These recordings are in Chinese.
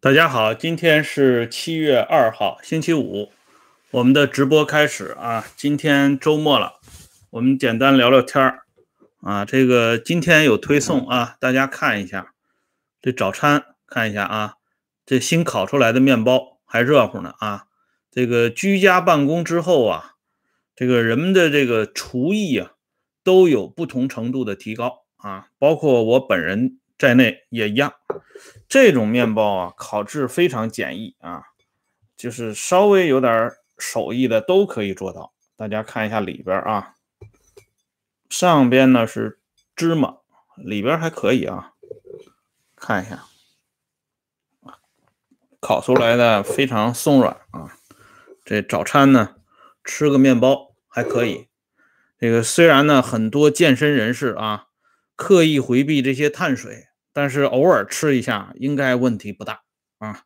大家好，今天是七月二号，星期五，我们的直播开始啊。今天周末了，我们简单聊聊天儿啊。这个今天有推送啊，大家看一下这早餐，看一下啊，这新烤出来的面包还热乎呢啊。这个居家办公之后啊，这个人们的这个厨艺啊都有不同程度的提高啊，包括我本人。在内也一样，这种面包啊，烤制非常简易啊，就是稍微有点手艺的都可以做到。大家看一下里边啊，上边呢是芝麻，里边还可以啊，看一下，烤出来的非常松软啊。这早餐呢，吃个面包还可以。这个虽然呢，很多健身人士啊，刻意回避这些碳水。但是偶尔吃一下应该问题不大啊，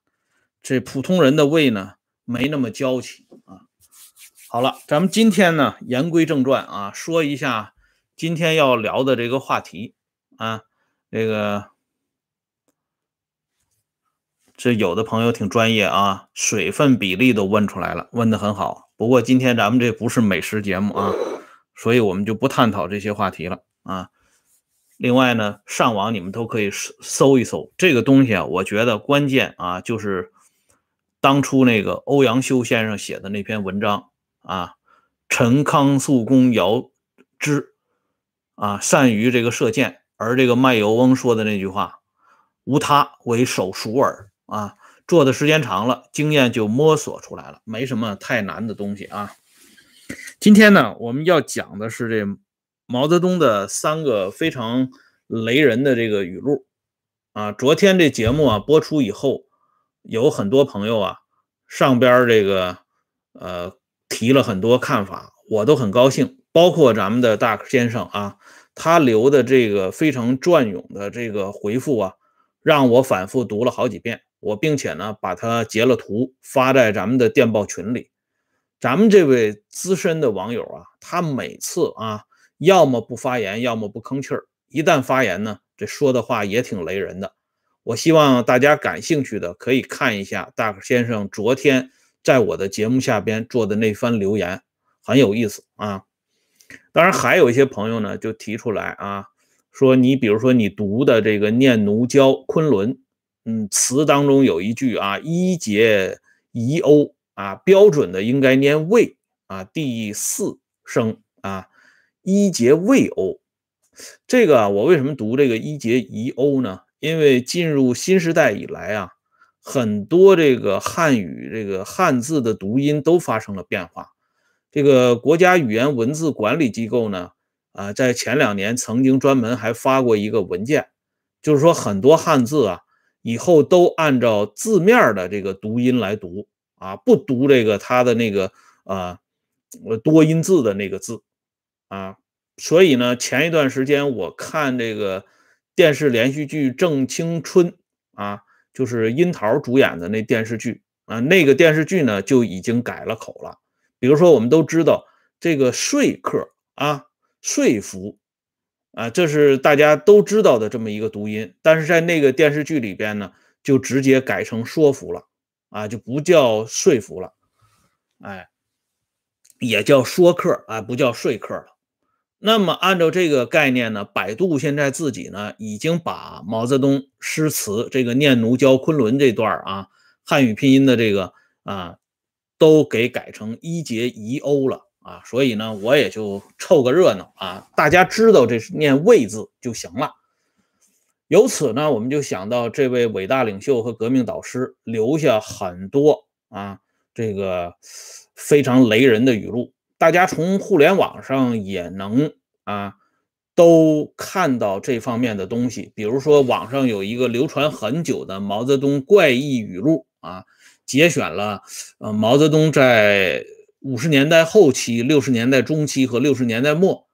这普通人的胃呢没那么娇气啊。好了，咱们今天呢言归正传啊，说一下今天要聊的这个话题啊，这个这有的朋友挺专业啊，水分比例都问出来了，问的很好。不过今天咱们这不是美食节目啊，所以我们就不探讨这些话题了啊。另外呢，上网你们都可以搜一搜这个东西啊。我觉得关键啊，就是当初那个欧阳修先生写的那篇文章啊，“陈康肃公遥之啊，善于这个射箭，而这个卖油翁说的那句话，无他，为手熟耳啊。做的时间长了，经验就摸索出来了，没什么太难的东西啊。今天呢，我们要讲的是这。毛泽东的三个非常雷人的这个语录啊，昨天这节目啊播出以后，有很多朋友啊上边这个呃提了很多看法，我都很高兴。包括咱们的大先生啊，他留的这个非常隽永的这个回复啊，让我反复读了好几遍。我并且呢把它截了图发在咱们的电报群里。咱们这位资深的网友啊，他每次啊。要么不发言，要么不吭气儿。一旦发言呢，这说的话也挺雷人的。我希望大家感兴趣的可以看一下大先生昨天在我的节目下边做的那番留言，很有意思啊。当然，还有一些朋友呢就提出来啊，说你比如说你读的这个《念奴娇·昆仑》，嗯，词当中有一句啊，“一节宜欧”，啊，标准的应该念“未”啊，第四声啊。一节未欧，这个啊，我为什么读这个一节一欧呢？因为进入新时代以来啊，很多这个汉语这个汉字的读音都发生了变化。这个国家语言文字管理机构呢，啊，在前两年曾经专门还发过一个文件，就是说很多汉字啊，以后都按照字面的这个读音来读啊，不读这个它的那个啊多音字的那个字。啊，所以呢，前一段时间我看这个电视连续剧《正青春》啊，就是樱桃主演的那电视剧啊，那个电视剧呢就已经改了口了。比如说，我们都知道这个说客啊，说服啊，这是大家都知道的这么一个读音，但是在那个电视剧里边呢，就直接改成说服了啊，就不叫说服了，哎，也叫说客啊，不叫说客了。那么，按照这个概念呢，百度现在自己呢已经把毛泽东诗词这个《念奴娇·昆仑》这段啊汉语拼音的这个啊都给改成一节一欧了啊，所以呢，我也就凑个热闹啊，大家知道这是念“魏”字就行了。由此呢，我们就想到这位伟大领袖和革命导师留下很多啊这个非常雷人的语录。大家从互联网上也能啊，都看到这方面的东西。比如说，网上有一个流传很久的毛泽东怪异语录啊，节选了呃毛泽东在五十年代后期、六十年代中期和六十年代末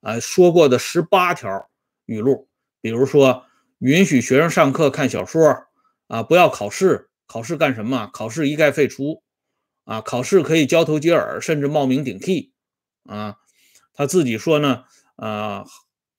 啊说过的十八条语录。比如说，允许学生上课看小说啊，不要考试，考试干什么？考试一概废除。啊，考试可以交头接耳，甚至冒名顶替。啊，他自己说呢，啊，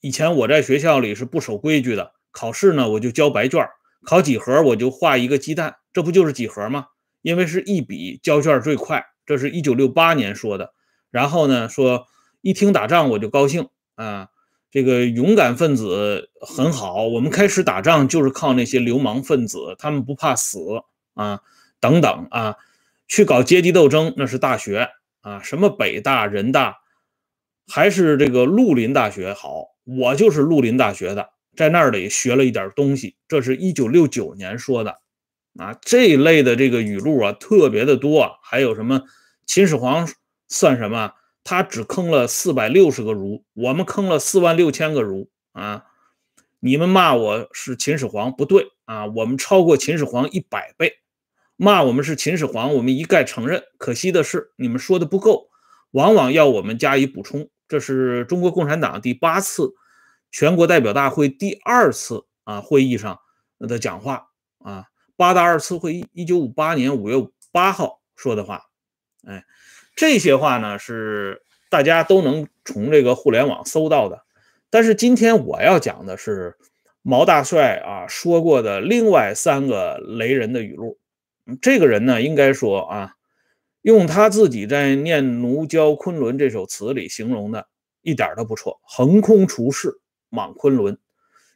以前我在学校里是不守规矩的，考试呢我就交白卷，考几何我就画一个鸡蛋，这不就是几何吗？因为是一笔交卷最快，这是一九六八年说的。然后呢，说一听打仗我就高兴啊，这个勇敢分子很好，我们开始打仗就是靠那些流氓分子，他们不怕死啊，等等啊，去搞阶级斗争那是大学啊，什么北大、人大。还是这个绿林大学好，我就是绿林大学的，在那里学了一点东西。这是一九六九年说的，啊，这一类的这个语录啊，特别的多。还有什么秦始皇算什么？他只坑了四百六十个儒，我们坑了四万六千个儒啊！你们骂我是秦始皇不对啊，我们超过秦始皇一百倍。骂我们是秦始皇，我们一概承认。可惜的是，你们说的不够，往往要我们加以补充。这是中国共产党第八次全国代表大会第二次啊会议上的讲话啊，八大二次会议，一九五八年五月八号说的话，哎，这些话呢是大家都能从这个互联网搜到的。但是今天我要讲的是毛大帅啊说过的另外三个雷人的语录。这个人呢，应该说啊。用他自己在《念奴娇·昆仑》这首词里形容的，一点都不错。横空出世，莽昆仑，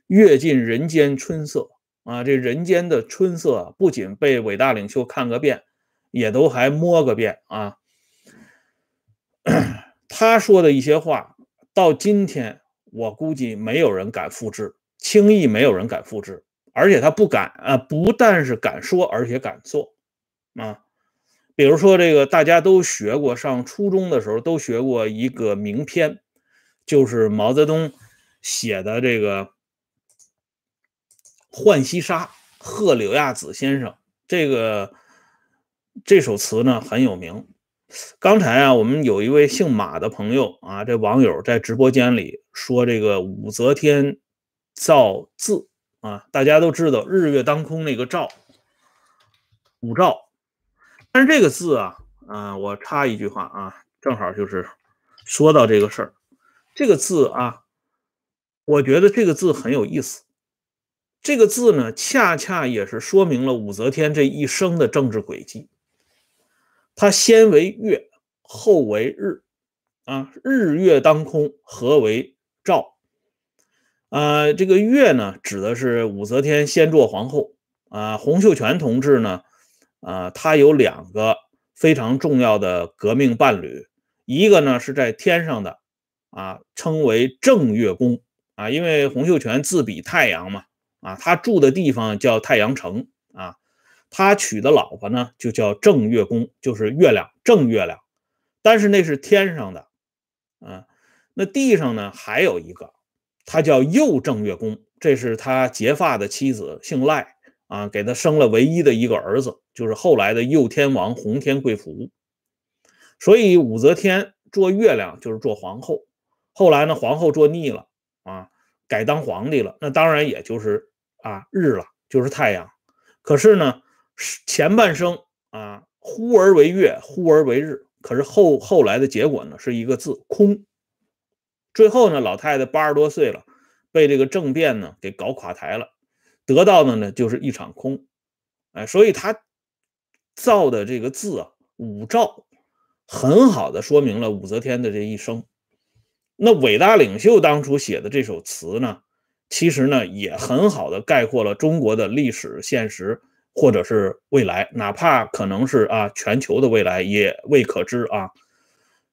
阅尽人间春色啊！这人间的春色，不仅被伟大领袖看个遍，也都还摸个遍啊。他说的一些话，到今天我估计没有人敢复制，轻易没有人敢复制，而且他不敢啊，不但是敢说，而且敢做啊。比如说，这个大家都学过，上初中的时候都学过一个名篇，就是毛泽东写的这个《浣溪沙·贺柳亚子先生》。这个这首词呢很有名。刚才啊，我们有一位姓马的朋友啊，这网友在直播间里说这个武则天造字啊，大家都知道日月当空那个照，五照。但是这个字啊，啊，我插一句话啊，正好就是说到这个事儿，这个字啊，我觉得这个字很有意思。这个字呢，恰恰也是说明了武则天这一生的政治轨迹。他先为月，后为日，啊，日月当空，合为照。啊，这个月呢，指的是武则天先做皇后，啊，洪秀全同志呢。啊，他有两个非常重要的革命伴侣，一个呢是在天上的，啊，称为正月宫啊，因为洪秀全自比太阳嘛，啊，他住的地方叫太阳城啊，他娶的老婆呢就叫正月宫，就是月亮正月亮，但是那是天上的，啊，那地上呢还有一个，他叫右正月宫，这是他结发的妻子，姓赖。啊，给他生了唯一的一个儿子，就是后来的右天王洪天贵福。所以武则天做月亮就是做皇后。后来呢，皇后做腻了啊，改当皇帝了，那当然也就是啊日了，就是太阳。可是呢，前半生啊，忽而为月，忽而为日。可是后后来的结果呢，是一个字空。最后呢，老太太八十多岁了，被这个政变呢给搞垮台了。得到的呢，就是一场空，哎，所以他造的这个字啊，武曌，很好的说明了武则天的这一生。那伟大领袖当初写的这首词呢，其实呢，也很好的概括了中国的历史现实，或者是未来，哪怕可能是啊全球的未来也未可知啊。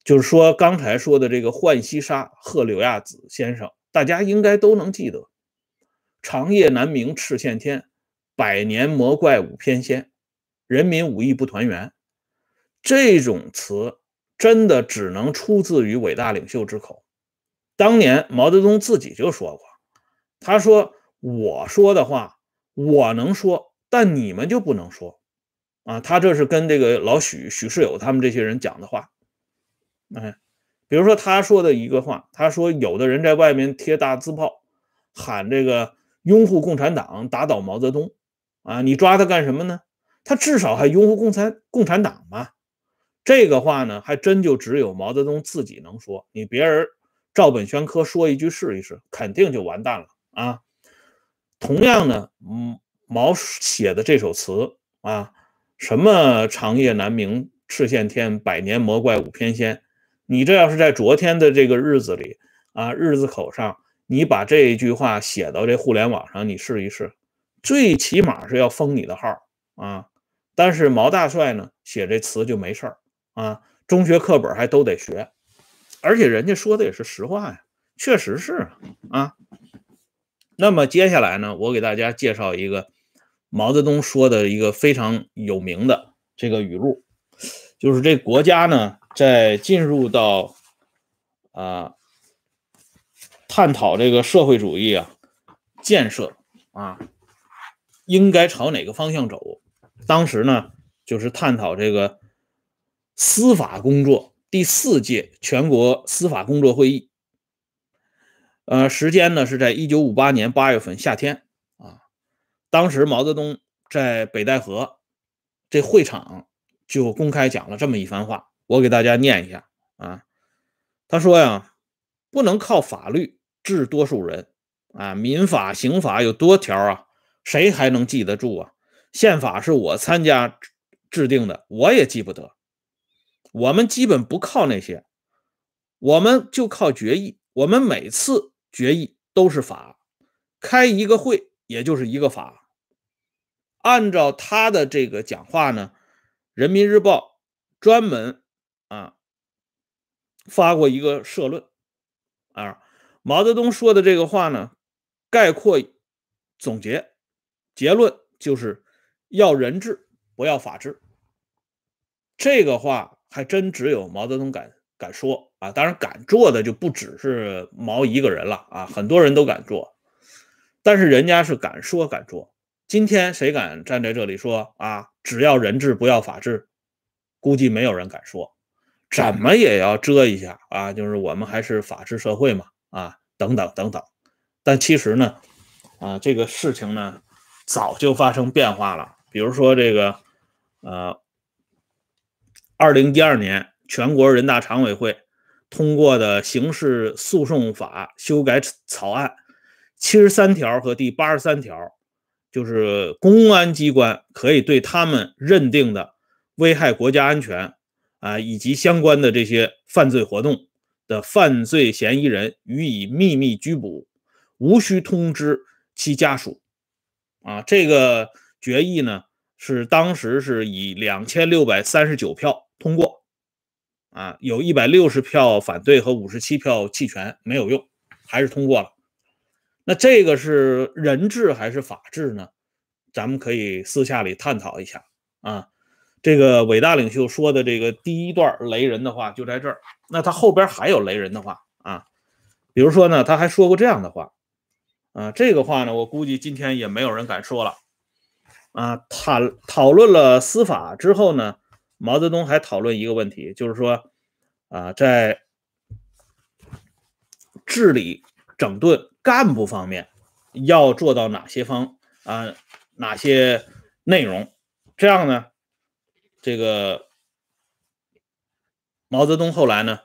就是说刚才说的这个《浣溪沙·贺柳亚子先生》，大家应该都能记得。长夜难明赤县天，百年魔怪舞翩跹，人民武艺不团圆。这种词真的只能出自于伟大领袖之口。当年毛泽东自己就说过，他说：“我说的话我能说，但你们就不能说。”啊，他这是跟这个老许、许世友他们这些人讲的话。哎，比如说他说的一个话，他说：“有的人在外面贴大字报，喊这个。”拥护共产党，打倒毛泽东，啊，你抓他干什么呢？他至少还拥护共产共产党嘛。这个话呢，还真就只有毛泽东自己能说。你别人照本宣科说一句试一试，肯定就完蛋了啊。同样呢，嗯，毛写的这首词啊，什么长夜难明赤县天，百年魔怪五偏仙，你这要是在昨天的这个日子里啊，日子口上，你把这一句话写到这互联网上，你试一试，最起码是要封你的号啊。但是毛大帅呢，写这词就没事儿啊，中学课本还都得学，而且人家说的也是实话呀，确实是啊。那么接下来呢，我给大家介绍一个毛泽东说的一个非常有名的这个语录，就是这国家呢在进入到啊探讨这个社会主义啊建设啊应该朝哪个方向走。当时呢就是探讨这个司法工作第四届全国司法工作会议。呃，时间呢是在一九五八年八月份夏天啊，当时毛泽东在北戴河这会场就公开讲了这么一番话，我给大家念一下啊。他说呀，不能靠法律治多数人啊，民法、刑法有多条啊，谁还能记得住啊？宪法是我参加制定的，我也记不得。我们基本不靠那些，我们就靠决议，我们每次。决议都是法，开一个会也就是一个法。按照他的这个讲话呢，《人民日报》专门啊发过一个社论啊，毛泽东说的这个话呢，概括总结结论就是要人治，不要法治。这个话还真只有毛泽东敢敢说。啊，当然敢做的就不只是毛一个人了啊，很多人都敢做，但是人家是敢说敢做。今天谁敢站在这里说啊？只要人治不要法治，估计没有人敢说，怎么也要遮一下啊，就是我们还是法治社会嘛啊，等等等等。但其实呢，啊，这个事情呢早就发生变化了。比如说这个，呃，二零一二年全国人大常委会。通过的刑事诉讼法修改草案七十三条和第八十三条，就是公安机关可以对他们认定的危害国家安全啊以及相关的这些犯罪活动的犯罪嫌疑人予以秘密拘捕，无需通知其家属。啊，这个决议呢是当时是以两千六百三十九票通过。啊，有一百六十票反对和五十七票弃权，没有用，还是通过了。那这个是人治还是法治呢？咱们可以私下里探讨一下啊。这个伟大领袖说的这个第一段雷人的话就在这儿。那他后边还有雷人的话啊，比如说呢，他还说过这样的话啊。这个话呢，我估计今天也没有人敢说了啊。讨讨论了司法之后呢？毛泽东还讨论一个问题，就是说，啊，在治理整顿干部方面要做到哪些方啊，哪些内容？这样呢，这个毛泽东后来呢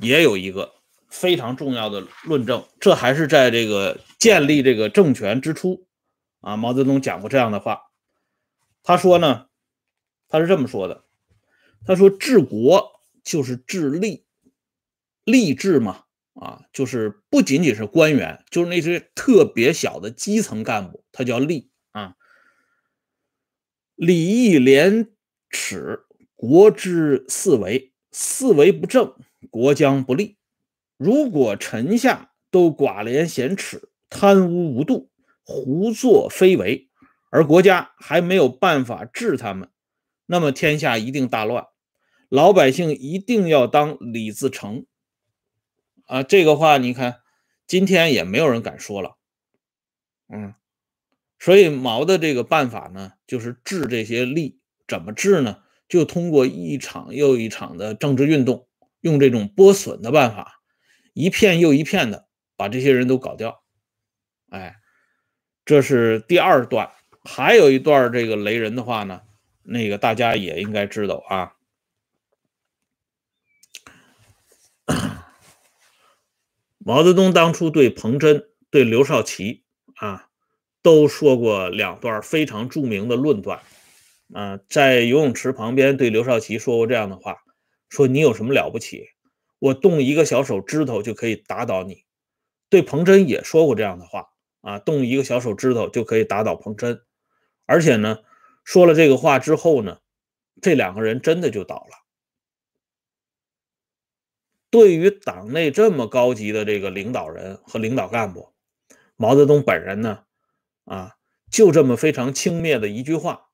也有一个非常重要的论证，这还是在这个建立这个政权之初啊，毛泽东讲过这样的话，他说呢，他是这么说的。他说：“治国就是治吏，吏治嘛，啊，就是不仅仅是官员，就是那些特别小的基层干部，他叫吏啊。礼义廉耻，国之四维，四维不正，国将不立。如果臣下都寡廉鲜耻、贪污无度、胡作非为，而国家还没有办法治他们，那么天下一定大乱。”老百姓一定要当李自成啊！这个话你看，今天也没有人敢说了。嗯，所以毛的这个办法呢，就是治这些吏，怎么治呢？就通过一场又一场的政治运动，用这种剥笋的办法，一片又一片的把这些人都搞掉。哎，这是第二段，还有一段这个雷人的话呢，那个大家也应该知道啊。毛泽东当初对彭真、对刘少奇啊，都说过两段非常著名的论断。啊，在游泳池旁边对刘少奇说过这样的话：“说你有什么了不起？我动一个小手指头就可以打倒你。”对彭真也说过这样的话：“啊，动一个小手指头就可以打倒彭真。”而且呢，说了这个话之后呢，这两个人真的就倒了。对于党内这么高级的这个领导人和领导干部，毛泽东本人呢，啊，就这么非常轻蔑的一句话。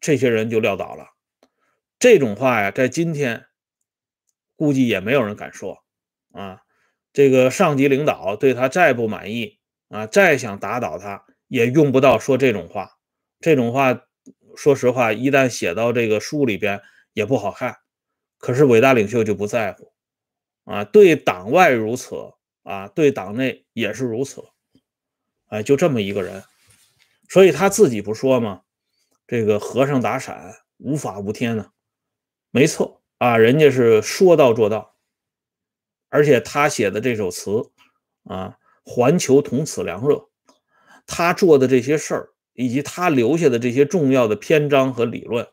这些人就撂倒了，这种话呀，在今天估计也没有人敢说啊。这个上级领导对他再不满意啊，再想打倒他，也用不到说这种话。这种话，说实话，一旦写到这个书里边也不好看。可是伟大领袖就不在乎啊，对党外如此啊，对党内也是如此。哎，就这么一个人，所以他自己不说吗？这个和尚打伞，无法无天呢，没错啊，人家是说到做到，而且他写的这首词啊，环球同此凉热，他做的这些事儿，以及他留下的这些重要的篇章和理论，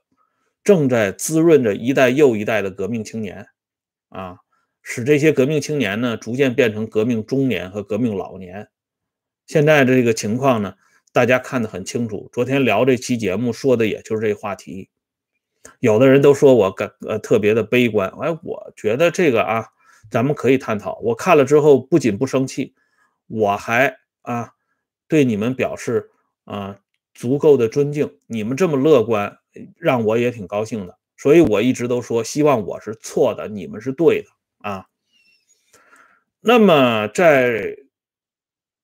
正在滋润着一代又一代的革命青年，啊，使这些革命青年呢，逐渐变成革命中年和革命老年。现在这个情况呢？大家看得很清楚，昨天聊这期节目说的也就是这话题。有的人都说我感呃特别的悲观，哎，我觉得这个啊，咱们可以探讨。我看了之后不仅不生气，我还啊对你们表示啊足够的尊敬。你们这么乐观，让我也挺高兴的。所以我一直都说，希望我是错的，你们是对的啊。那么在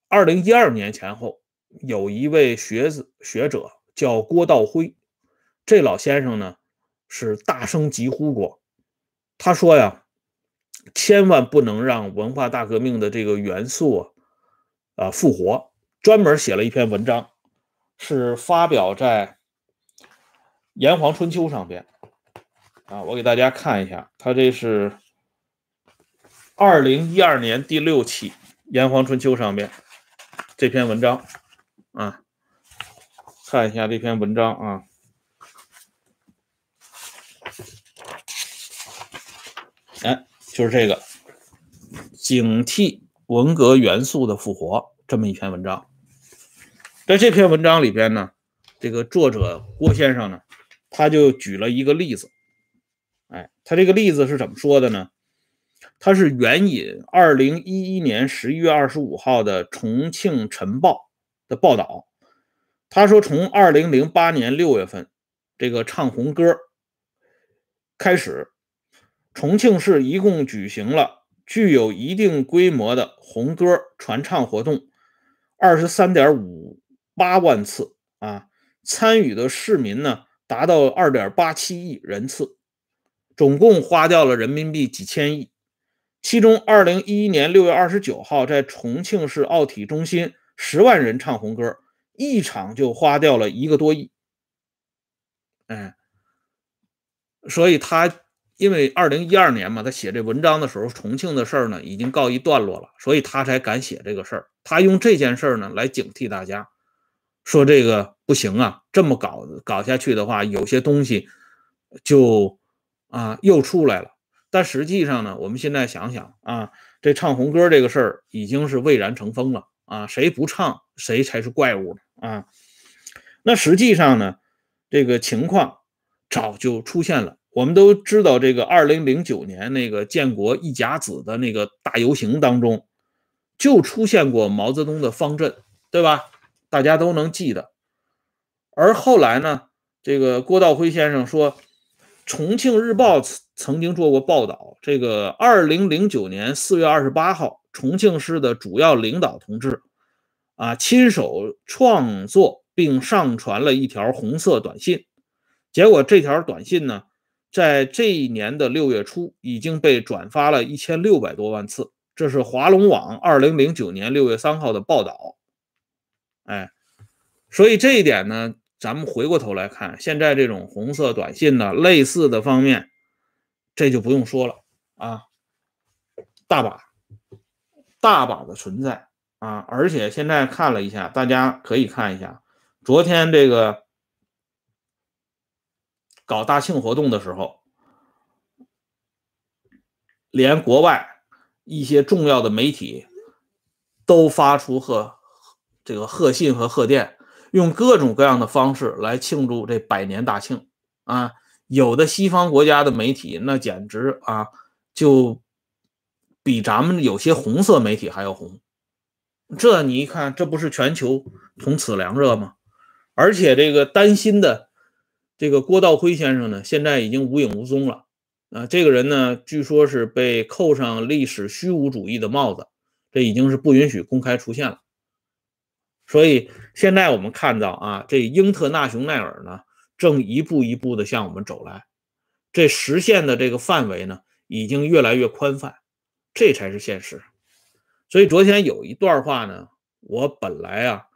二零一二年前后。有一位学子学者叫郭道辉，这老先生呢是大声疾呼过，他说呀，千万不能让文化大革命的这个元素啊，啊复活，专门写了一篇文章，是发表在《炎黄春秋》上边，啊，我给大家看一下，他这是二零一二年第六期《炎黄春秋》上边这篇文章。啊，看一下这篇文章啊，哎，就是这个“警惕文革元素的复活”这么一篇文章。在这篇文章里边呢，这个作者郭先生呢，他就举了一个例子。哎，他这个例子是怎么说的呢？他是援引二零一一年十一月二十五号的《重庆晨报》。的报道，他说，从二零零八年六月份这个唱红歌开始，重庆市一共举行了具有一定规模的红歌传唱活动二十三点五八万次啊，参与的市民呢达到二点八七亿人次，总共花掉了人民币几千亿。其中，二零一一年六月二十九号在重庆市奥体中心。十万人唱红歌，一场就花掉了一个多亿。哎，所以他因为二零一二年嘛，他写这文章的时候，重庆的事儿呢已经告一段落了，所以他才敢写这个事儿。他用这件事儿呢来警惕大家，说这个不行啊，这么搞搞下去的话，有些东西就啊又出来了。但实际上呢，我们现在想想啊，这唱红歌这个事儿已经是蔚然成风了。啊，谁不唱谁才是怪物呢？啊，那实际上呢，这个情况早就出现了。我们都知道，这个二零零九年那个建国一甲子的那个大游行当中，就出现过毛泽东的方阵，对吧？大家都能记得。而后来呢，这个郭道辉先生说，《重庆日报》曾经做过报道，这个二零零九年四月二十八号。重庆市的主要领导同志啊，亲手创作并上传了一条红色短信。结果这条短信呢，在这一年的六月初已经被转发了一千六百多万次。这是华龙网二零零九年六月三号的报道。哎，所以这一点呢，咱们回过头来看，现在这种红色短信呢，类似的方面，这就不用说了啊，大把。大把的存在啊，而且现在看了一下，大家可以看一下，昨天这个搞大庆活动的时候，连国外一些重要的媒体都发出贺这个贺信和贺电，用各种各样的方式来庆祝这百年大庆啊。有的西方国家的媒体那简直啊，就比咱们有些红色媒体还要红。这你一看，这不是全球同此凉热吗？而且这个担心的这个郭道辉先生呢，现在已经无影无踪了。啊，这个人呢，据说是被扣上历史虚无主义的帽子，这已经是不允许公开出现了。所以现在我们看到啊，这英特纳雄奈尔呢。正一步一步的向我们走来，这实现的这个范围呢，已经越来越宽泛，这才是现实。所以昨天有一段话呢，我本来啊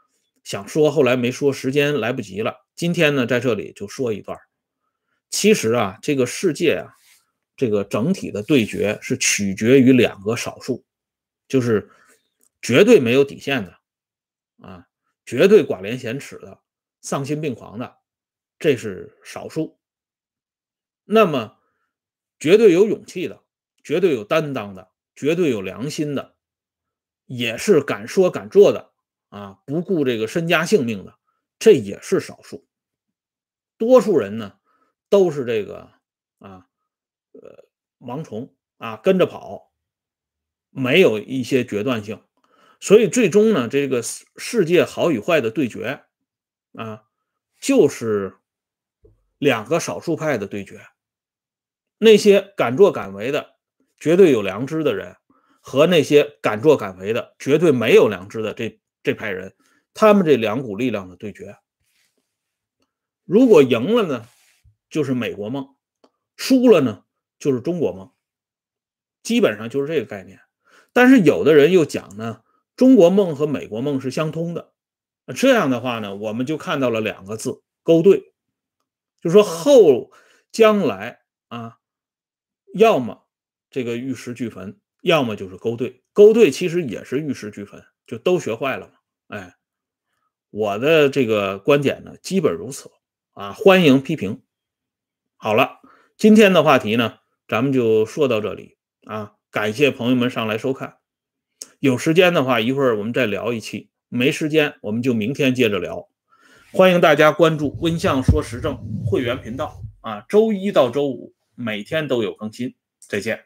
想说，后来没说，时间来不及了。今天呢，在这里就说一段。其实啊，这个世界啊，这个整体的对决是取决于两个少数，就是绝对没有底线的啊，绝对寡廉鲜耻的，丧心病狂的。这是少数，那么绝对有勇气的，绝对有担当的，绝对有良心的，也是敢说敢做的啊，不顾这个身家性命的，这也是少数。多数人呢，都是这个啊，呃，盲从啊，跟着跑，没有一些决断性，所以最终呢，这个世界好与坏的对决啊，就是。两个少数派的对决，那些敢作敢为的、绝对有良知的人，和那些敢作敢为的、绝对没有良知的这这派人，他们这两股力量的对决，如果赢了呢，就是美国梦；输了呢，就是中国梦。基本上就是这个概念。但是有的人又讲呢，中国梦和美国梦是相通的。这样的话呢，我们就看到了两个字：勾兑。就说后将来啊，要么这个玉石俱焚，要么就是勾兑。勾兑其实也是玉石俱焚，就都学坏了嘛。哎，我的这个观点呢，基本如此啊，欢迎批评。好了，今天的话题呢，咱们就说到这里啊，感谢朋友们上来收看。有时间的话，一会儿我们再聊一期；没时间，我们就明天接着聊。欢迎大家关注温相说时政会员频道啊，周一到周五每天都有更新，再见。